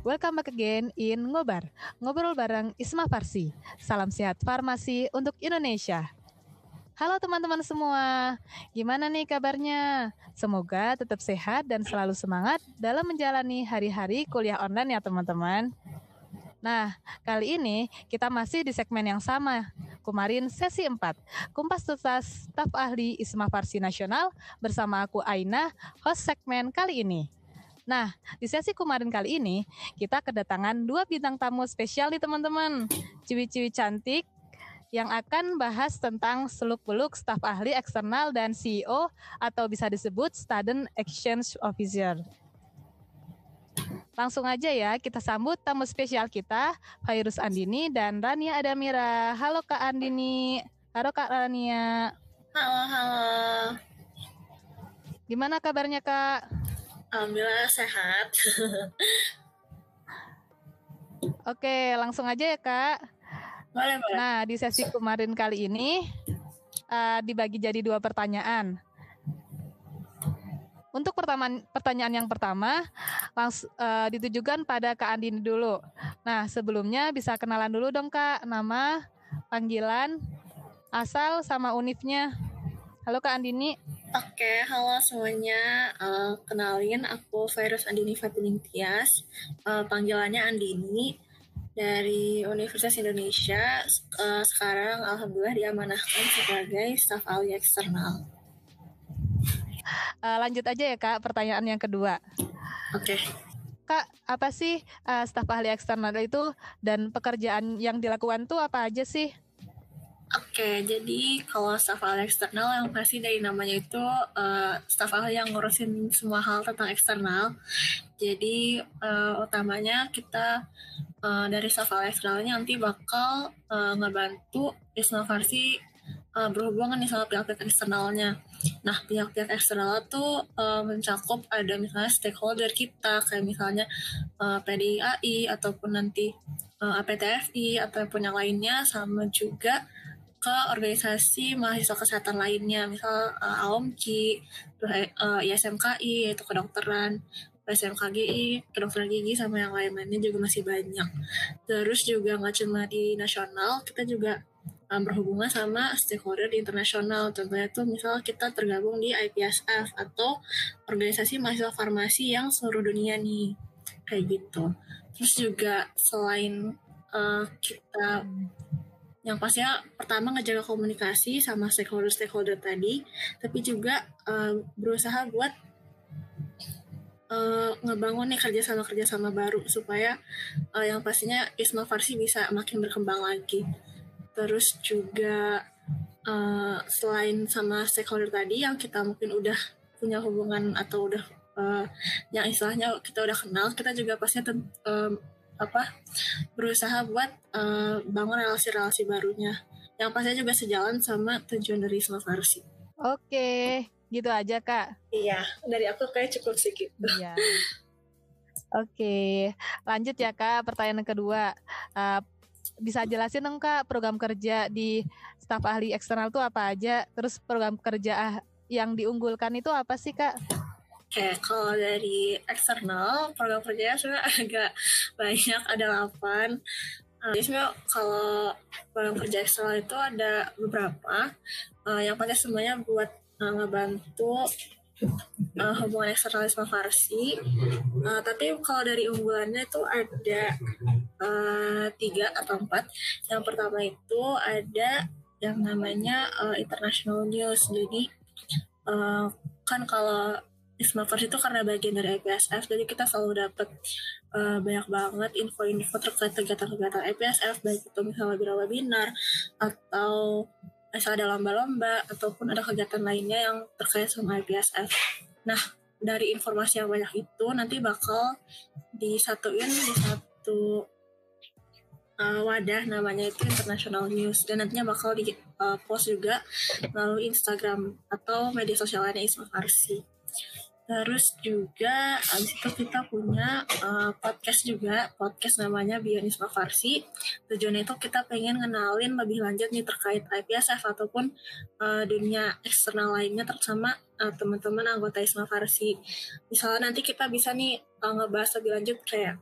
welcome back again in Ngobar. Ngobrol bareng Isma Farsi. Salam sehat farmasi untuk Indonesia. Halo teman-teman semua, gimana nih kabarnya? Semoga tetap sehat dan selalu semangat dalam menjalani hari-hari kuliah online ya teman-teman. Nah, kali ini kita masih di segmen yang sama. Kemarin sesi 4, Kumpas Tuntas Staf Ahli Isma Farsi Nasional bersama aku Aina, host segmen kali ini. Nah, di sesi kemarin kali ini, kita kedatangan dua bintang tamu spesial nih teman-teman. Ciwi-ciwi cantik yang akan bahas tentang seluk-beluk staf ahli eksternal dan CEO atau bisa disebut Student Exchange Officer. Langsung aja ya, kita sambut tamu spesial kita, Virus Andini dan Rania Adamira. Halo Kak Andini. Halo Kak Rania. Halo, halo. Gimana kabarnya Kak? Alhamdulillah sehat. Oke, langsung aja ya Kak. Boleh, boleh. Nah, di sesi kemarin kali ini uh, dibagi jadi dua pertanyaan. Untuk pertama, pertanyaan yang pertama langsung uh, ditujukan pada Kak Andini dulu. Nah, sebelumnya bisa kenalan dulu dong Kak, nama, panggilan, asal sama unifnya. Halo Kak Andini. Oke, halo semuanya. Uh, kenalin, aku Virus Andini Fatining Tias. Uh, panggilannya Andini dari Universitas Indonesia uh, sekarang alhamdulillah diamanahkan sebagai staf ahli eksternal. Uh, lanjut aja ya kak pertanyaan yang kedua. Oke. Okay. Kak, apa sih uh, staf ahli eksternal itu dan pekerjaan yang dilakukan tuh apa aja sih? Oke, jadi kalau staf ahli eksternal yang pasti dari namanya itu uh, staf ahli yang ngurusin semua hal tentang eksternal. Jadi uh, utamanya kita uh, dari staf ahli eksternalnya nanti bakal uh, ngebantu inovasi uh, berhubungan nih sama pihak-pihak eksternalnya. Nah, pihak-pihak eksternal tuh uh, mencakup ada misalnya stakeholder kita, kayak misalnya uh, PDIAI ataupun nanti uh, APTFI ataupun yang lainnya, sama juga ke organisasi mahasiswa kesehatan lainnya, misal uh, AOMKI, uh, ISMKI, yaitu kedokteran, SMKGI, kedokteran gigi, sama yang lain-lainnya juga masih banyak. Terus juga nggak cuma di nasional, kita juga um, berhubungan sama stakeholder di internasional. Contohnya tuh misal kita tergabung di IPSF atau organisasi mahasiswa farmasi yang seluruh dunia nih. Kayak gitu. Terus juga selain uh, kita yang pastinya pertama ngejaga komunikasi sama stakeholder-stakeholder tadi, tapi juga uh, berusaha buat uh, ngebangun nih kerjasama-kerjasama baru supaya uh, yang pastinya Isma Farsi bisa makin berkembang lagi. Terus juga uh, selain sama stakeholder tadi yang kita mungkin udah punya hubungan atau udah uh, yang istilahnya kita udah kenal, kita juga pastinya apa berusaha buat uh, bangun relasi-relasi barunya yang pastinya juga sejalan sama tujuan dari Farsi. Oke, gitu aja kak. Iya, dari aku kayak cukup sedikit. Iya. Oke, lanjut ya kak. Pertanyaan kedua, uh, bisa jelasin dong kak program kerja di staf ahli eksternal itu apa aja? Terus program kerja yang diunggulkan itu apa sih kak? Oke, kalau dari eksternal, program kerjanya sebenarnya agak banyak, ada 8. Uh, jadi sebenarnya kalau program kerja eksternal itu ada beberapa. Uh, yang pasti semuanya buat uh, ngebantu uh, hubungan eksternal sama Farsi. Uh, tapi kalau dari unggulannya itu ada uh, tiga atau empat. Yang pertama itu ada yang namanya uh, international news. Jadi uh, kan kalau Ismavers itu karena bagian dari IPSF, jadi kita selalu dapat uh, banyak banget info-info terkait kegiatan-kegiatan IPSF, baik itu misalnya webinar-webinar, atau misalnya ada lomba-lomba, ataupun ada kegiatan lainnya yang terkait sama IPSF. Nah, dari informasi yang banyak itu, nanti bakal disatuin di satu uh, wadah namanya itu International News dan nantinya bakal di uh, post juga melalui Instagram atau media sosial lainnya Isma Farsi. Terus juga abis itu kita punya uh, podcast juga, podcast namanya Bionisma Farsi. Tujuannya itu kita pengen ngenalin lebih lanjut nih terkait IPSF ataupun uh, dunia eksternal lainnya terutama uh, teman-teman anggota Isma Farsi. Misalnya nanti kita bisa nih uh, ngebahas lebih lanjut kayak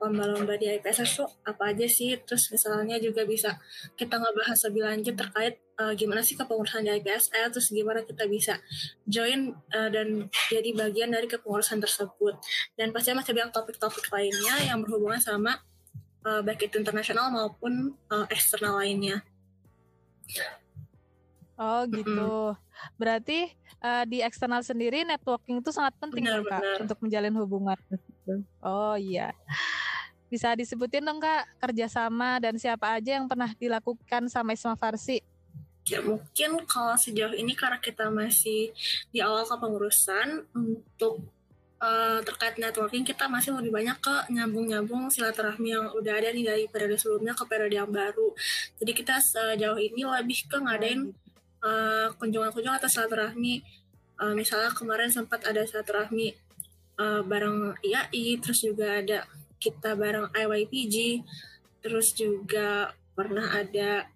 lomba-lomba di IPSS tuh apa aja sih terus misalnya juga bisa kita ngebahas lebih lanjut terkait uh, gimana sih kepengurusan di IPSS terus gimana kita bisa join uh, dan jadi bagian dari kepengurusan tersebut dan pasti masih banyak topik-topik lainnya yang berhubungan sama uh, baik itu internasional maupun uh, eksternal lainnya Oh gitu. Mm -hmm. Berarti uh, di eksternal sendiri networking itu sangat penting benar, kak benar. untuk menjalin hubungan. Oh iya. Bisa disebutin dong kak kerjasama dan siapa aja yang pernah dilakukan sama Isma Farsi? Ya mungkin kalau sejauh ini karena kita masih di awal kepengurusan untuk uh, terkait networking kita masih lebih banyak ke nyambung-nyambung silaturahmi yang udah ada nih dari periode sebelumnya ke periode yang baru. Jadi kita sejauh ini lebih ke ngadain uh, kunjungan-kunjungan atau silaturahmi. Uh, misalnya kemarin sempat ada silaturahmi uh, bareng IAI, terus juga ada kita bareng IYPG, terus juga pernah ada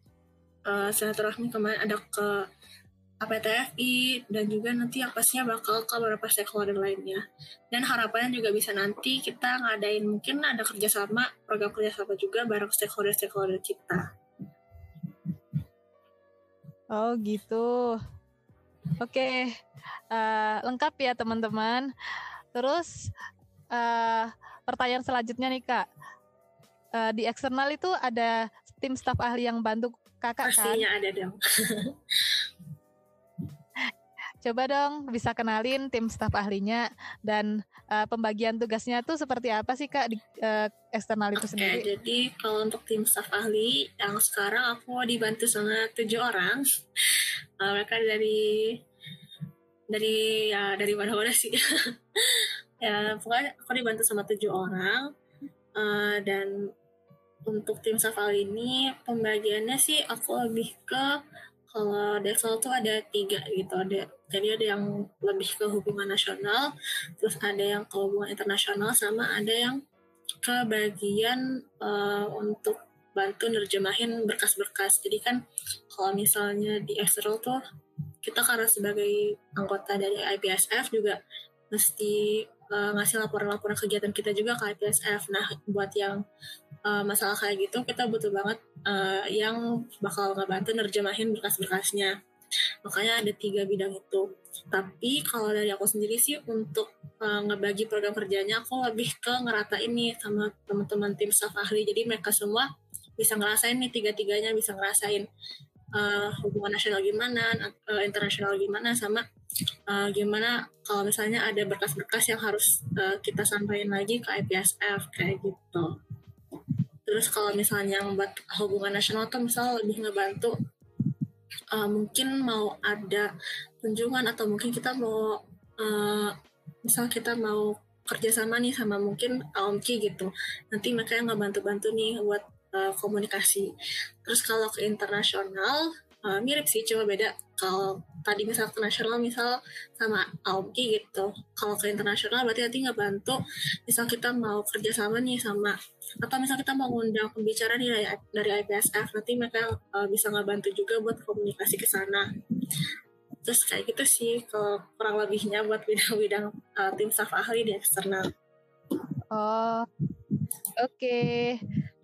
uh, silaturahmi kemarin ada ke APTFI dan juga nanti yang pastinya bakal ke beberapa stakeholder lainnya. Dan harapannya juga bisa nanti kita ngadain mungkin ada kerjasama, program kerjasama juga bareng stakeholder-stakeholder kita. Oh gitu. Oke, uh, lengkap ya teman-teman. Terus uh, pertanyaan selanjutnya nih kak, uh, di eksternal itu ada tim staf ahli yang bantu kakak Pastinya kan? Pastinya ada dong. Coba dong bisa kenalin tim staf ahlinya dan uh, pembagian tugasnya tuh seperti apa sih kak di uh, eksternal itu okay, sendiri? Jadi kalau untuk tim staf ahli yang sekarang aku dibantu sama tujuh orang. Uh, mereka dari dari ya dari mana-mana sih. ya pokoknya aku dibantu sama tujuh orang uh, dan untuk tim staf ahli ini pembagiannya sih aku lebih ke kalau Dexel tuh ada tiga gitu ada jadi ada yang lebih ke hubungan nasional terus ada yang ke hubungan internasional sama ada yang ke bagian uh, untuk bantu nerjemahin berkas-berkas jadi kan kalau misalnya di eksternal tuh kita karena sebagai anggota dari IPSF juga mesti uh, ngasih laporan-laporan kegiatan kita juga ke IPSF nah buat yang uh, masalah kayak gitu kita butuh banget uh, yang bakal ngebantu nerjemahin berkas-berkasnya. Makanya ada tiga bidang itu. Tapi kalau dari aku sendiri sih untuk uh, ngebagi program kerjanya aku lebih ke ngerata ini sama teman-teman tim staff ahli. Jadi mereka semua bisa ngerasain nih tiga-tiganya bisa ngerasain uh, hubungan nasional gimana uh, internasional gimana sama uh, gimana kalau misalnya ada berkas-berkas yang harus uh, kita sampaikan lagi ke IPSF kayak gitu. Terus kalau misalnya buat hubungan nasional tuh misal lebih ngebantu uh, mungkin mau ada kunjungan atau mungkin kita mau uh, misal kita mau kerjasama nih sama mungkin AOMKI gitu. Nanti mereka yang ngebantu-bantu nih buat uh, komunikasi. Terus kalau ke internasional uh, mirip sih cuma beda. Kalau tadi misal ke nasional misal sama AOMKI gitu. Kalau ke internasional berarti nanti nggak bantu. Misal kita mau kerjasama nih sama atau misal kita mau ngundang pembicara nih dari, dari IPSF nanti mereka uh, bisa nggak bantu juga buat komunikasi ke sana. Terus kayak gitu sih kalau kurang lebihnya buat bidang-bidang uh, tim staff ahli di eksternal. Oh oke. okay.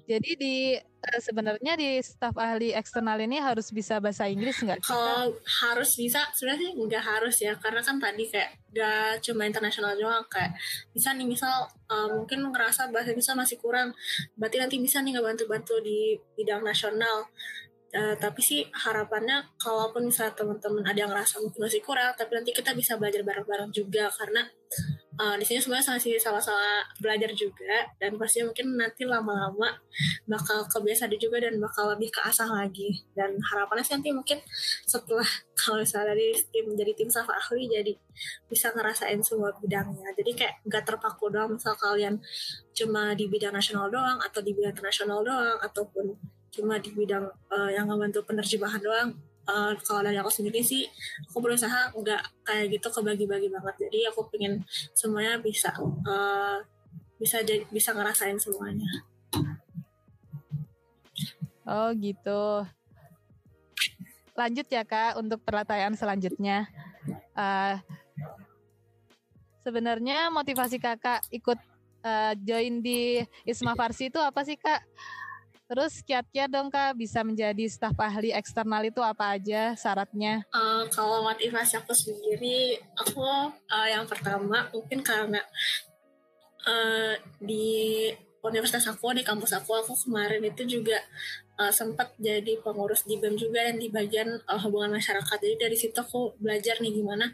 Jadi di uh, sebenarnya di staf ahli eksternal ini harus bisa bahasa Inggris nggak? Kalau harus bisa sebenarnya nggak harus ya karena kan tadi kayak gak cuma internasional doang kayak bisa nih misal uh, mungkin ngerasa bahasa Inggris masih kurang, berarti nanti bisa nih nggak bantu-bantu di bidang nasional. Uh, tapi sih harapannya kalaupun misalnya teman-teman ada yang ngerasa mungkin masih kurang, tapi nanti kita bisa belajar bareng-bareng juga. Karena uh, di sini sebenarnya masih sama-sama belajar juga. Dan pasti mungkin nanti lama-lama bakal kebiasa juga dan bakal lebih keasah lagi. Dan harapannya sih nanti mungkin setelah kalau misalnya dari tim jadi tim staff ahli jadi bisa ngerasain semua bidangnya. Jadi kayak nggak terpaku doang misal kalian cuma di bidang nasional doang atau di bidang internasional doang ataupun cuma di bidang uh, yang ngebantu penerjemahan doang. Uh, kalau dari aku sendiri sih aku berusaha nggak kayak gitu kebagi-bagi banget. Jadi aku pengen semuanya bisa uh, bisa jadi bisa ngerasain semuanya. Oh gitu. Lanjut ya kak untuk pertanyaan selanjutnya. Uh, sebenarnya motivasi kakak ikut uh, join di Isma Farsi itu apa sih kak? Terus kiat-kiat dong kak bisa menjadi staf ahli eksternal itu apa aja syaratnya? Uh, kalau motivasi aku sendiri, aku uh, yang pertama mungkin karena uh, di universitas aku di kampus aku aku kemarin itu juga uh, sempat jadi pengurus di BEM juga dan di bagian uh, hubungan masyarakat. Jadi dari situ aku belajar nih gimana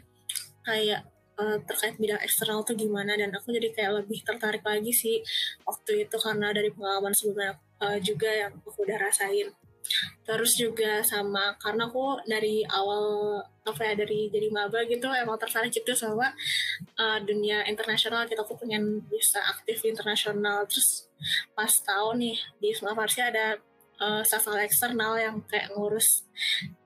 kayak uh, terkait bidang eksternal tuh gimana. Dan aku jadi kayak lebih tertarik lagi sih waktu itu karena dari pengalaman sebelumnya uh, juga yang aku udah rasain. Terus juga sama karena aku dari awal apa ya dari jadi maba gitu emang tertarik gitu sama uh, dunia internasional kita aku pengen bisa aktif internasional. Terus pas tahu nih di Isma Farsi ada uh, staff eksternal yang kayak ngurus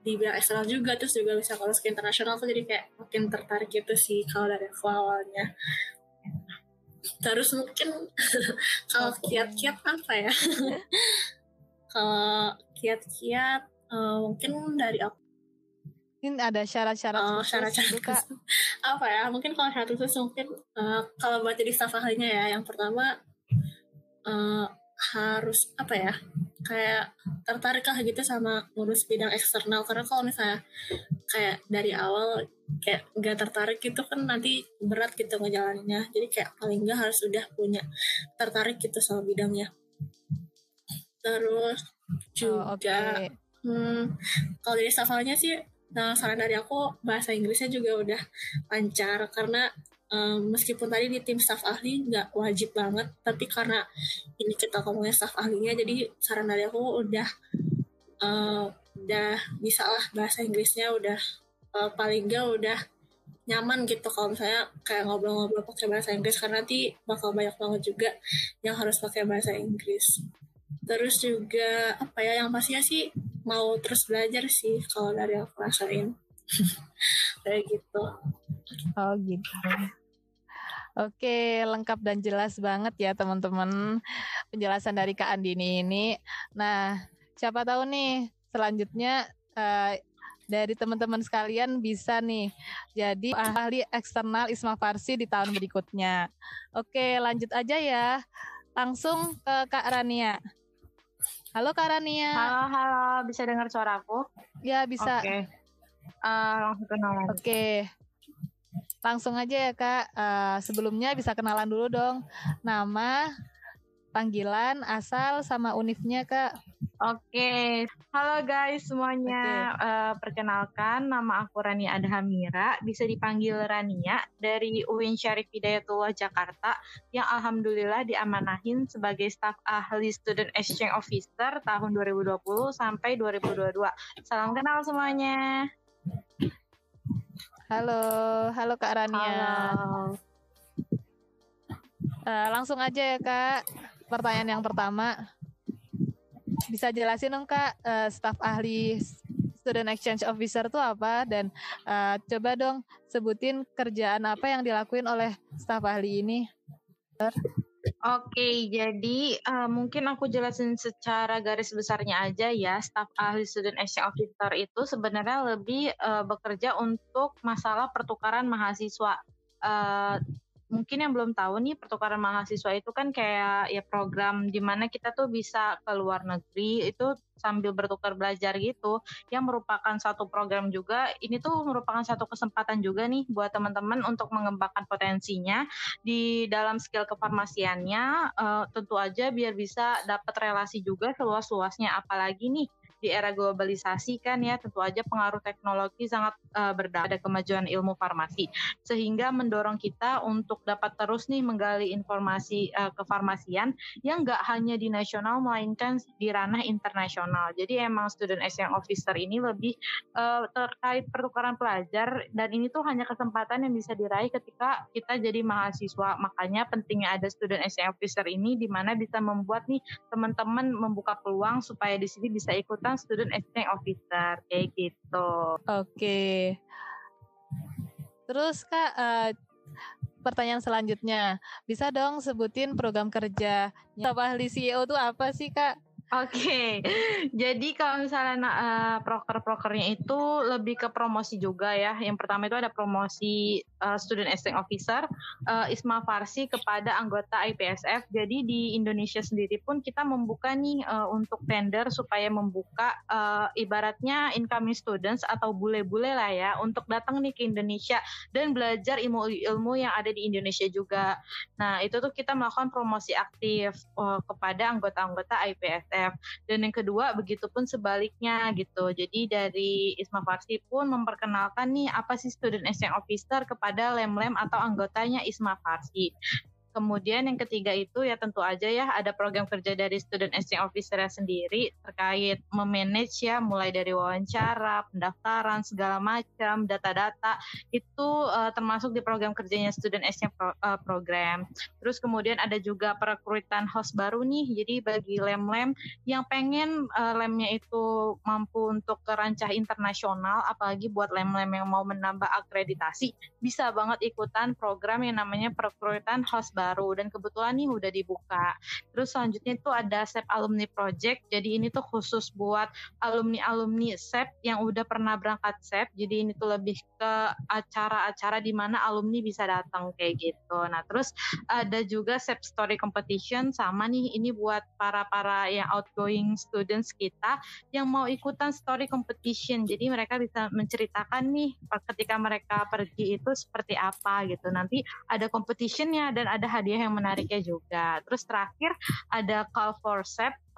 di bidang eksternal juga terus juga bisa ngurus ke internasional. Aku jadi kayak makin tertarik gitu sih kalau dari awalnya terus mungkin kalau kiat-kiat apa ya? Kalau kiat-kiat uh, mungkin dari aku. Mungkin ada syarat-syarat oh, syarat-syarat juga apa ya? Mungkin kalau syarat khusus mungkin uh, kalau buat jadi staff ahlinya ya yang pertama uh, harus apa ya kayak tertarik lah gitu sama ngurus bidang eksternal. Karena kalau misalnya kayak dari awal kayak nggak tertarik gitu kan nanti berat gitu ngejalaninnya. Jadi kayak paling nggak harus udah punya tertarik gitu sama bidangnya. Terus juga oh, okay. hmm, kalau dari stafalnya sih nah saran dari aku bahasa Inggrisnya juga udah lancar. Karena um, meskipun tadi di tim staff ahli nggak wajib banget tapi karena ini kita ngomongnya staff ahlinya jadi saran dari aku udah uh, udah bisa lah bahasa Inggrisnya udah uh, paling gak udah nyaman gitu kalau misalnya kayak ngobrol-ngobrol pakai bahasa Inggris karena nanti bakal banyak banget juga yang harus pakai bahasa Inggris. Terus juga apa ya yang pastinya sih mau terus belajar sih kalau dari aku rasain kayak gitu. Oh gitu. Oke, lengkap dan jelas banget ya teman-teman penjelasan dari Kak Andini ini. Nah, siapa tahu nih selanjutnya uh, dari teman-teman sekalian bisa nih jadi ahli eksternal Isma Farsi di tahun berikutnya. Oke, lanjut aja ya. Langsung ke Kak Rania. Halo Kak Rania. Halo, halo. Bisa dengar suara aku? Ya, bisa. Oke. Uh, langsung kenalan. Oke. Langsung aja ya Kak. Uh, sebelumnya bisa kenalan dulu dong. Nama, panggilan, asal, sama unifnya Kak. Oke, halo guys semuanya. Okay. Uh, eh, perkenalkan, nama aku Rania Adhamira, bisa dipanggil Rania dari UIN Syarif Hidayatullah Jakarta, yang alhamdulillah diamanahin sebagai staf ahli Student Exchange Officer tahun 2020 sampai 2022. Salam kenal semuanya. Halo, halo Kak Rania. Halo. Uh, langsung aja ya Kak, pertanyaan yang pertama bisa jelasin dong kak uh, staf ahli student exchange officer itu apa dan uh, coba dong sebutin kerjaan apa yang dilakuin oleh staf ahli ini. Oke, jadi uh, mungkin aku jelasin secara garis besarnya aja ya. Staf ahli student exchange officer itu sebenarnya lebih uh, bekerja untuk masalah pertukaran mahasiswa. Uh, mungkin yang belum tahu nih pertukaran mahasiswa itu kan kayak ya program di mana kita tuh bisa ke luar negeri itu sambil bertukar belajar gitu. Yang merupakan satu program juga ini tuh merupakan satu kesempatan juga nih buat teman-teman untuk mengembangkan potensinya di dalam skill kefarmasiannya. Uh, tentu aja biar bisa dapat relasi juga seluas-luasnya. Apalagi nih di era globalisasi kan ya tentu aja pengaruh teknologi sangat uh, berdampak pada kemajuan ilmu farmasi sehingga mendorong kita untuk dapat terus nih menggali informasi uh, kefarmasian yang nggak hanya di nasional melainkan di ranah internasional. Jadi emang student exchange officer ini lebih uh, terkait pertukaran pelajar dan ini tuh hanya kesempatan yang bisa diraih ketika kita jadi mahasiswa. Makanya pentingnya ada student exchange officer ini di mana bisa membuat nih teman-teman membuka peluang supaya di sini bisa ikutan tentang student exchange officer kayak gitu. Oke. Terus kak, uh, pertanyaan selanjutnya, bisa dong sebutin program kerja staf ahli CEO itu apa sih kak? Oke, okay. jadi kalau misalnya uh, proker-prokernya itu lebih ke promosi juga ya. Yang pertama itu ada promosi uh, Student Exchange Officer uh, Isma Farsi kepada anggota IPSF. Jadi di Indonesia sendiri pun kita membuka nih uh, untuk tender supaya membuka uh, ibaratnya incoming students atau bule-bule lah ya untuk datang nih ke Indonesia dan belajar ilmu-ilmu yang ada di Indonesia juga. Nah itu tuh kita melakukan promosi aktif uh, kepada anggota-anggota IPSF. Dan yang kedua begitupun sebaliknya gitu. Jadi dari Isma Farsi pun memperkenalkan nih apa sih student exchange officer kepada lem-lem atau anggotanya Isma Farsi. Kemudian yang ketiga itu ya tentu aja ya ada program kerja dari student exchange officer sendiri terkait memanage ya mulai dari wawancara, pendaftaran segala macam, data-data itu uh, termasuk di program kerjanya student exchange pro, uh, program. Terus kemudian ada juga perekrutan host baru nih. Jadi bagi lem-lem yang pengen uh, lemnya itu mampu untuk ke rancah internasional apalagi buat lem-lem yang mau menambah akreditasi bisa banget ikutan program yang namanya perekrutan host baru dan kebetulan nih udah dibuka. Terus selanjutnya itu ada SEP Alumni Project. Jadi ini tuh khusus buat alumni-alumni SEP yang udah pernah berangkat SEP. Jadi ini tuh lebih ke acara-acara di mana alumni bisa datang kayak gitu. Nah, terus ada juga SEP Story Competition sama nih ini buat para-para yang outgoing students kita yang mau ikutan story competition. Jadi mereka bisa menceritakan nih ketika mereka pergi itu seperti apa gitu. Nanti ada competitionnya dan ada hadiah yang menariknya juga. Terus terakhir ada call for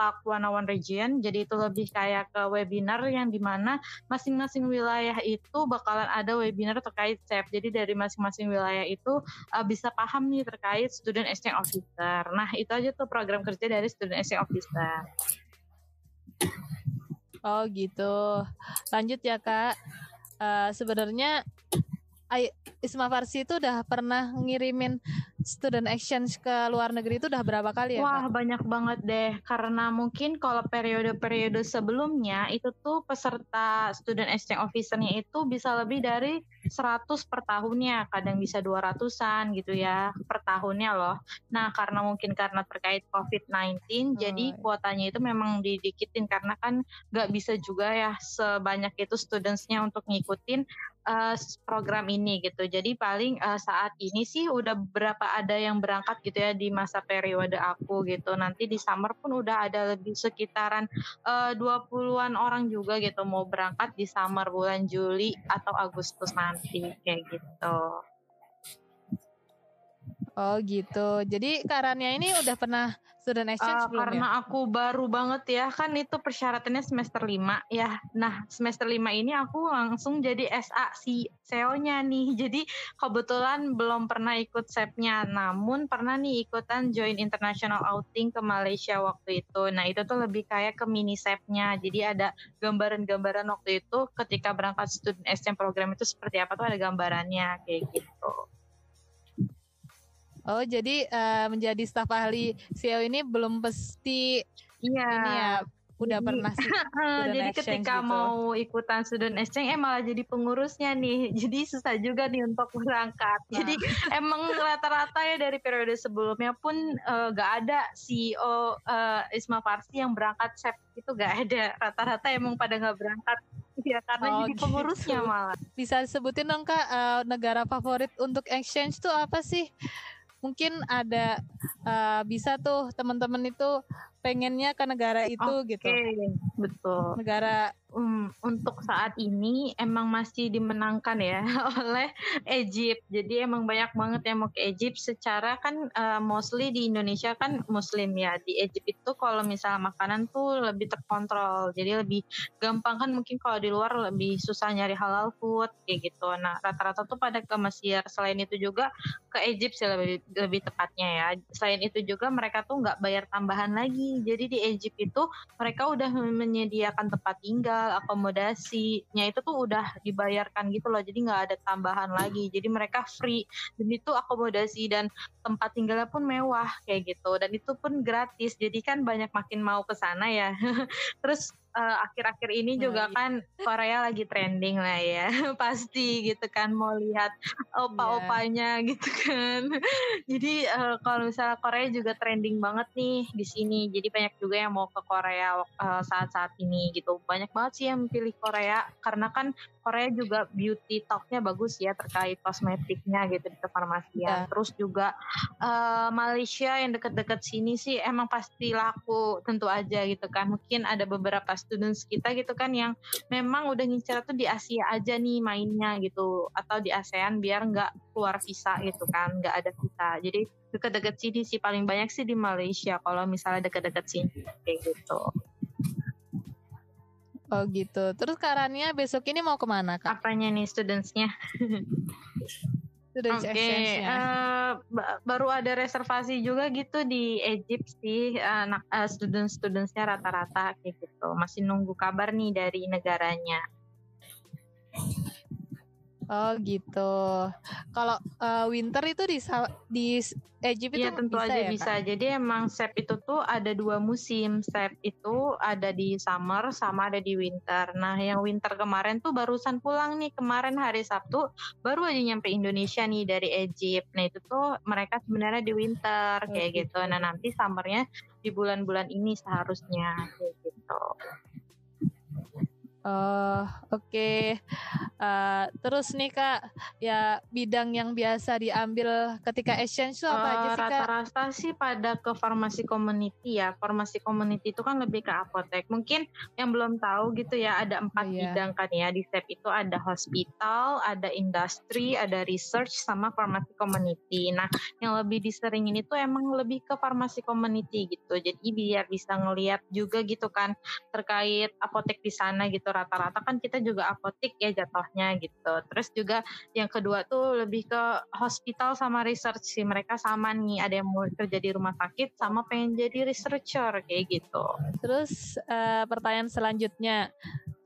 Talk One One Region. Jadi itu lebih kayak ke webinar yang di mana masing-masing wilayah itu bakalan ada webinar terkait SEP. Jadi dari masing-masing wilayah itu uh, bisa paham nih terkait student exchange officer. Nah itu aja tuh program kerja dari student exchange officer. Oh gitu. Lanjut ya kak. Uh, Sebenarnya Isma Farsi itu udah pernah ngirimin student exchange ke luar negeri itu udah berapa kali ya? Wah, Kak? banyak banget deh. Karena mungkin kalau periode-periode sebelumnya itu tuh peserta student exchange officer-nya itu bisa lebih dari 100 per tahunnya, kadang bisa 200-an gitu ya per tahunnya loh. Nah, karena mungkin karena terkait COVID-19, oh, jadi kuotanya itu memang didikitin karena kan nggak bisa juga ya sebanyak itu students-nya untuk ngikutin uh, program ini gitu. Jadi paling uh, saat ini sih udah berapa ada yang berangkat gitu ya di masa periode aku gitu. Nanti di summer pun udah ada lebih sekitaran uh, 20-an orang juga gitu mau berangkat di summer bulan Juli atau Agustus nanti kayak gitu. Oh gitu. Jadi Karania ini udah pernah student exchange uh, belum Karena ya? aku baru banget ya, kan itu persyaratannya semester 5 ya. Nah, semester 5 ini aku langsung jadi SA si SEO-nya nih. Jadi kebetulan belum pernah ikut SEP-nya, namun pernah nih ikutan join international outing ke Malaysia waktu itu. Nah, itu tuh lebih kayak ke mini SEP-nya. Jadi ada gambaran-gambaran waktu itu ketika berangkat student exchange program itu seperti apa tuh ada gambarannya kayak gitu. Oh, jadi uh, menjadi staf ahli SEO ini belum pasti iya. ini ya udah jadi, pernah sih. jadi ketika gitu. mau ikutan student exchange eh malah jadi pengurusnya nih. Jadi susah juga nih untuk berangkat. Nah. Jadi emang rata-rata ya dari periode sebelumnya pun uh, gak ada CEO uh, Isma Farsi yang berangkat SEP itu gak ada. Rata-rata emang pada nggak berangkat. Ya karena oh, jadi pengurusnya gitu. malah. Bisa sebutin dong Kak uh, negara favorit untuk exchange tuh apa sih? Mungkin ada uh, bisa tuh teman-teman itu pengennya ke negara itu okay, gitu. Betul. Negara um, untuk saat ini emang masih dimenangkan ya oleh Egypt. Jadi emang banyak banget yang mau ke Egypt. Secara kan uh, mostly di Indonesia kan Muslim ya. Di Egypt itu kalau misalnya makanan tuh lebih terkontrol. Jadi lebih gampang kan mungkin kalau di luar lebih susah nyari halal food kayak gitu. Nah rata-rata tuh pada ke Mesir. Selain itu juga ke Egypt sih lebih lebih tepatnya ya. Selain itu juga mereka tuh nggak bayar tambahan lagi. Jadi di Egypt itu mereka udah menyediakan tempat tinggal akomodasinya itu tuh udah dibayarkan gitu loh. Jadi nggak ada tambahan lagi. Jadi mereka free. Dan itu akomodasi dan tempat tinggalnya pun mewah kayak gitu. Dan itu pun gratis. Jadi kan banyak makin mau ke sana ya. Terus uh, akhir-akhir ini oh, juga iya. kan Korea lagi trending lah ya pasti gitu kan mau lihat opa-opanya yeah. gitu kan jadi uh, kalau misalnya Korea juga trending banget nih di sini jadi banyak juga yang mau ke Korea uh, saat-saat ini gitu banyak banget sih yang pilih Korea karena kan Korea juga beauty talknya bagus ya terkait kosmetiknya gitu di kefarmasian. Yeah. Terus juga uh, Malaysia yang deket-deket sini sih emang pasti laku tentu aja gitu kan. Mungkin ada beberapa students kita gitu kan yang memang udah ngincer tuh di Asia aja nih mainnya gitu atau di ASEAN biar nggak keluar visa gitu kan, nggak ada visa. Jadi deket-deket sini sih paling banyak sih di Malaysia kalau misalnya deket-deket sini kayak gitu. Oh gitu. Terus Karania besok ini mau ke mana kak? Apanya nih studentsnya? Oke, okay. uh, eh, baru ada reservasi juga gitu di Egypt sih, anak uh, student-studentsnya rata-rata kayak gitu. Masih nunggu kabar nih dari negaranya. Oh gitu. Kalau uh, winter itu di di Egypt ya, itu tentu bisa aja ya, bisa. Kak? Jadi emang SEP itu tuh ada dua musim. SEP itu ada di summer sama ada di winter. Nah, yang winter kemarin tuh barusan pulang nih kemarin hari Sabtu baru aja nyampe Indonesia nih dari Egypt. Nah, itu tuh mereka sebenarnya di winter oh, kayak gitu. gitu. Nah, nanti summernya di bulan-bulan ini seharusnya kayak gitu. Oh, oke. Okay. Uh, eh, terus nih Kak, ya bidang yang biasa diambil ketika exchange itu apa uh, aja sih Kak? Rata-rata sih pada ke farmasi community ya. Farmasi community itu kan lebih ke apotek. Mungkin yang belum tahu gitu ya, ada empat oh, iya. bidang kan ya. Di SEP itu ada hospital, ada industri, ada research, sama farmasi community. Nah, yang lebih diseringin itu emang lebih ke farmasi community gitu. Jadi biar bisa ngeliat juga gitu kan terkait apotek di sana gitu rata-rata kan kita juga apotik ya jatuhnya gitu. Terus juga yang kedua tuh lebih ke hospital sama research sih mereka sama nih ada yang mau kerja di rumah sakit sama pengen jadi researcher kayak gitu. Terus uh, pertanyaan selanjutnya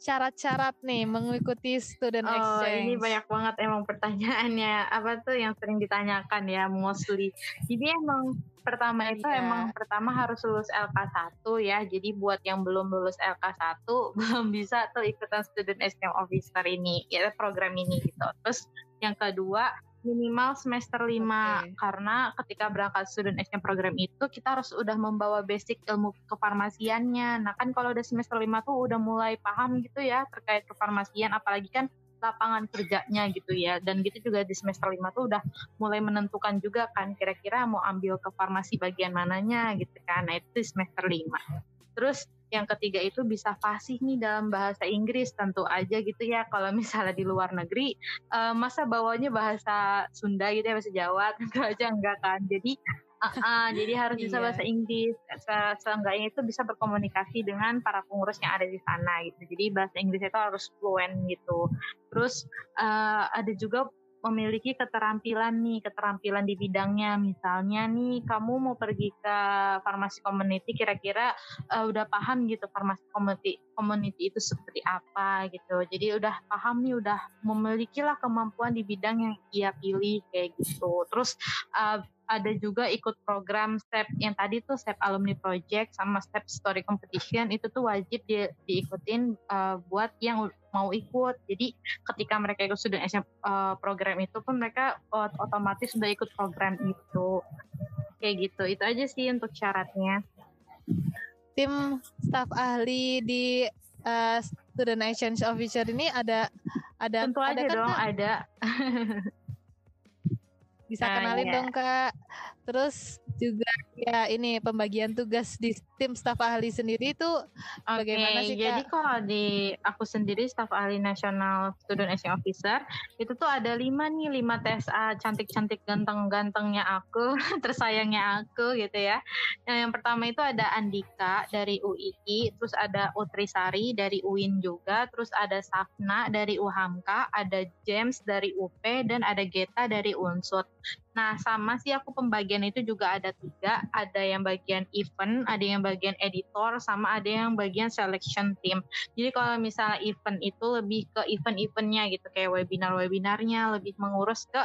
syarat-syarat nih mengikuti student oh, exchange? ini banyak banget emang pertanyaannya. Apa tuh yang sering ditanyakan ya mostly. Jadi emang pertama itu yeah. emang pertama harus lulus LK1 ya. Jadi buat yang belum lulus LK1 belum bisa tuh ikutan student exchange officer ini, ya program ini gitu. Terus yang kedua minimal semester 5 okay. karena ketika berangkat student exchange program itu kita harus udah membawa basic ilmu kefarmasiannya. Nah kan kalau udah semester 5 tuh udah mulai paham gitu ya terkait kefarmasian apalagi kan lapangan kerjanya gitu ya dan gitu juga di semester 5 tuh udah mulai menentukan juga kan kira-kira mau ambil ke farmasi bagian mananya gitu kan nah itu semester 5 terus yang ketiga itu bisa fasih nih dalam bahasa Inggris tentu aja gitu ya. Kalau misalnya di luar negeri uh, masa bawanya bahasa Sunda gitu ya bahasa Jawa tentu aja enggak kan? Jadi uh, uh, jadi harus bisa iya. bahasa Inggris. Se seenggaknya itu bisa berkomunikasi dengan para pengurus yang ada di sana gitu. Jadi bahasa Inggris itu harus fluent gitu. Terus uh, ada juga memiliki keterampilan nih, keterampilan di bidangnya. Misalnya nih, kamu mau pergi ke farmasi community, kira-kira uh, udah paham gitu farmasi community, community itu seperti apa gitu. Jadi udah paham nih, udah memiliki lah kemampuan di bidang yang ia pilih kayak gitu. Terus uh, ada juga ikut program step yang tadi tuh step alumni project sama step story competition itu tuh wajib di, diikutin uh, buat yang mau ikut. Jadi ketika mereka ikut student SM uh, program itu pun mereka uh, otomatis sudah ikut program itu. Kayak gitu. Itu aja sih untuk syaratnya. Tim staf ahli di uh, student exchange officer ini ada ada tentu ada aja kan, dong ada bisa nah, kenalin iya. dong kak terus juga ya ini pembagian tugas di tim staf ahli sendiri itu okay, bagaimana sih Kak? Jadi kalau di aku sendiri staf ahli nasional student action officer itu tuh ada lima nih lima TSA cantik-cantik ganteng-gantengnya aku tersayangnya aku gitu ya. Yang, yang pertama itu ada Andika dari UII, terus ada Utrisari dari UIN juga, terus ada Safna dari UHAMKA, ada James dari UP dan ada Geta dari Unsur. Nah, sama sih aku pembagian itu juga ada tiga. Ada yang bagian event, ada yang bagian editor, sama ada yang bagian selection team. Jadi kalau misalnya event itu lebih ke event-eventnya gitu, kayak webinar-webinarnya, lebih mengurus ke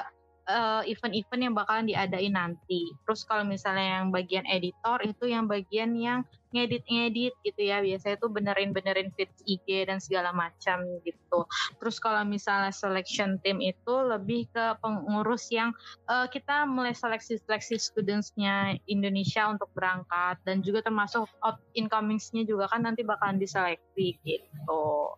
eh, event-event yang bakalan diadain nanti. Terus kalau misalnya yang bagian editor itu yang bagian yang ngedit-ngedit gitu ya. Biasanya tuh benerin-benerin feed IG dan segala macam gitu. Terus kalau misalnya selection team itu lebih ke pengurus yang uh, kita mulai seleksi-seleksi studentsnya Indonesia untuk berangkat. Dan juga termasuk out incomings-nya juga kan nanti bakalan diseleksi gitu.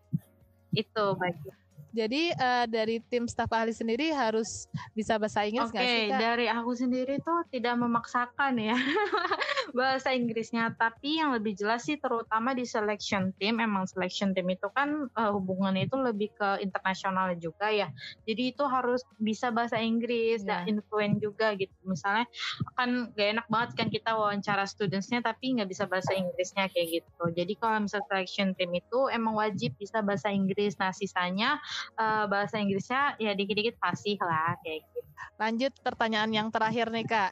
Itu baiknya jadi uh, dari tim staf ahli sendiri harus bisa bahasa Inggris Oke, okay, dari aku sendiri tuh tidak memaksakan ya bahasa Inggrisnya, tapi yang lebih jelas sih terutama di selection team, emang selection team itu kan uh, hubungannya itu lebih ke internasional juga ya. Jadi itu harus bisa bahasa Inggris yeah. dan influent juga gitu. Misalnya kan gak enak banget kan kita wawancara studentsnya tapi nggak bisa bahasa Inggrisnya kayak gitu. Jadi kalau misalnya selection team itu emang wajib bisa bahasa Inggris. Nah sisanya uh, bahasa Inggrisnya ya dikit-dikit fasih lah kayak gitu. Lanjut pertanyaan yang terakhir nih Kak.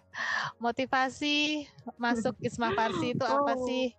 Motivasi masuk Isma Farsi itu apa oh. sih?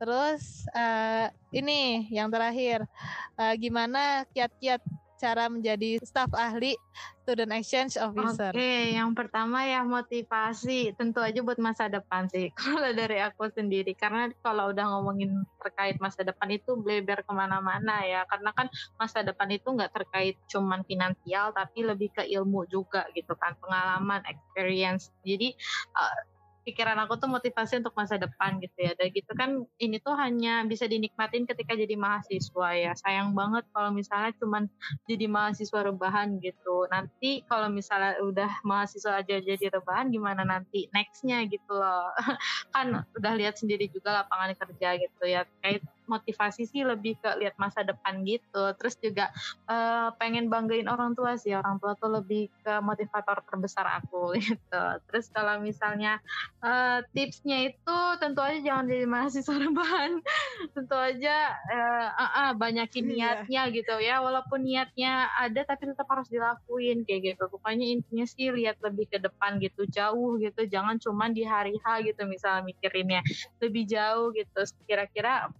Terus uh, ini yang terakhir, uh, gimana kiat-kiat cara menjadi staff ahli student exchange officer? Oke, okay, yang pertama ya motivasi, tentu aja buat masa depan sih. Kalau dari aku sendiri, karena kalau udah ngomongin terkait masa depan itu bleber ke mana-mana ya, karena kan masa depan itu nggak terkait cuman finansial, tapi lebih ke ilmu juga gitu kan, pengalaman, experience. Jadi uh, pikiran aku tuh motivasi untuk masa depan gitu ya. Dan gitu kan ini tuh hanya bisa dinikmatin ketika jadi mahasiswa ya. Sayang banget kalau misalnya cuman jadi mahasiswa rebahan gitu. Nanti kalau misalnya udah mahasiswa aja jadi rebahan gimana nanti nextnya gitu loh. kan udah lihat sendiri juga lapangan kerja gitu ya. Kayak motivasi sih lebih ke lihat masa depan gitu. Terus juga uh, pengen banggain orang tua sih. Orang tua tuh lebih ke motivator terbesar aku gitu. Terus kalau misalnya uh, tipsnya itu tentu aja jangan jadi mahasiswa rebahan. Tentu aja uh, uh, uh, banyakin iya. niatnya gitu ya. Walaupun niatnya ada tapi tetap harus dilakuin kayak gitu. Pokoknya intinya sih lihat lebih ke depan gitu jauh gitu. Jangan cuma di hari H gitu misalnya mikirinnya. Lebih jauh gitu. Kira-kira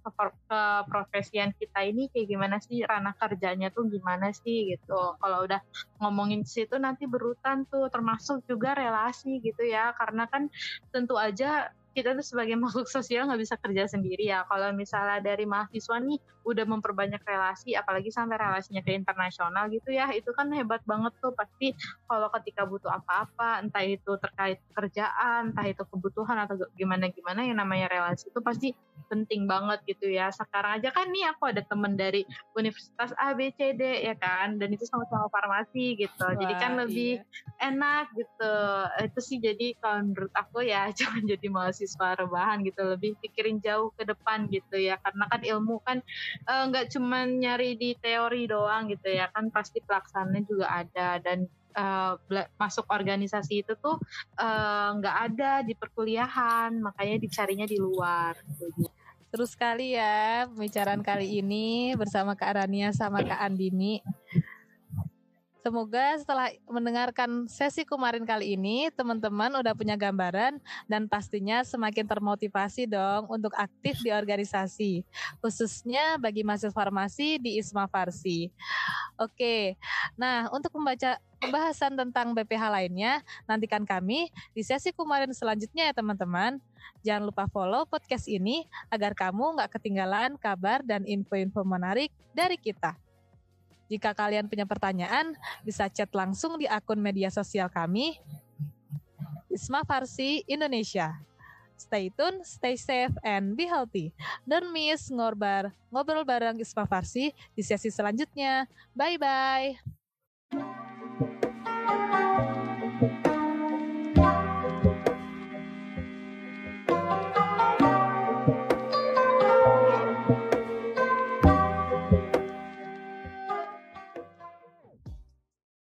keprofesian kita ini kayak gimana sih? Ranah kerjanya tuh gimana sih gitu. Kalau udah ngomongin situ nanti berutan tuh termasuk juga relasi gitu ya. Karena kan tentu aja kita tuh sebagai makhluk sosial nggak bisa kerja sendiri ya. Kalau misalnya dari mahasiswa nih udah memperbanyak relasi, apalagi sampai relasinya ke internasional gitu ya, itu kan hebat banget tuh. Pasti kalau ketika butuh apa-apa, entah itu terkait pekerjaan, entah itu kebutuhan atau gimana-gimana yang namanya relasi itu pasti penting banget gitu ya. Sekarang aja kan nih aku ada temen dari Universitas A, B, C, D ya kan, dan itu sama-sama farmasi gitu. Wah, jadi kan lebih iya. enak gitu. Itu sih jadi kalau menurut aku ya jangan jadi mahasiswa mahasiswa rebahan gitu lebih pikirin jauh ke depan gitu ya karena kan ilmu kan eh, nggak uh, cuma nyari di teori doang gitu ya kan pasti pelaksananya juga ada dan uh, masuk organisasi itu tuh eh, nggak uh, ada di perkuliahan makanya dicarinya di luar. Terus sekali ya pembicaraan kali ini bersama Kak Rania sama Kak Andini. Semoga setelah mendengarkan sesi kemarin kali ini, teman-teman udah punya gambaran dan pastinya semakin termotivasi dong untuk aktif di organisasi, khususnya bagi mahasiswa farmasi di Isma Farsi. Oke, nah untuk membaca pembahasan tentang BPH lainnya, nantikan kami di sesi kemarin selanjutnya ya teman-teman. Jangan lupa follow podcast ini agar kamu nggak ketinggalan kabar dan info-info menarik dari kita. Jika kalian punya pertanyaan, bisa chat langsung di akun media sosial kami, Isma Farsi Indonesia. Stay tune, stay safe, and be healthy. Don't miss ngorbar, ngobrol bareng Isma Farsi di sesi selanjutnya. Bye-bye.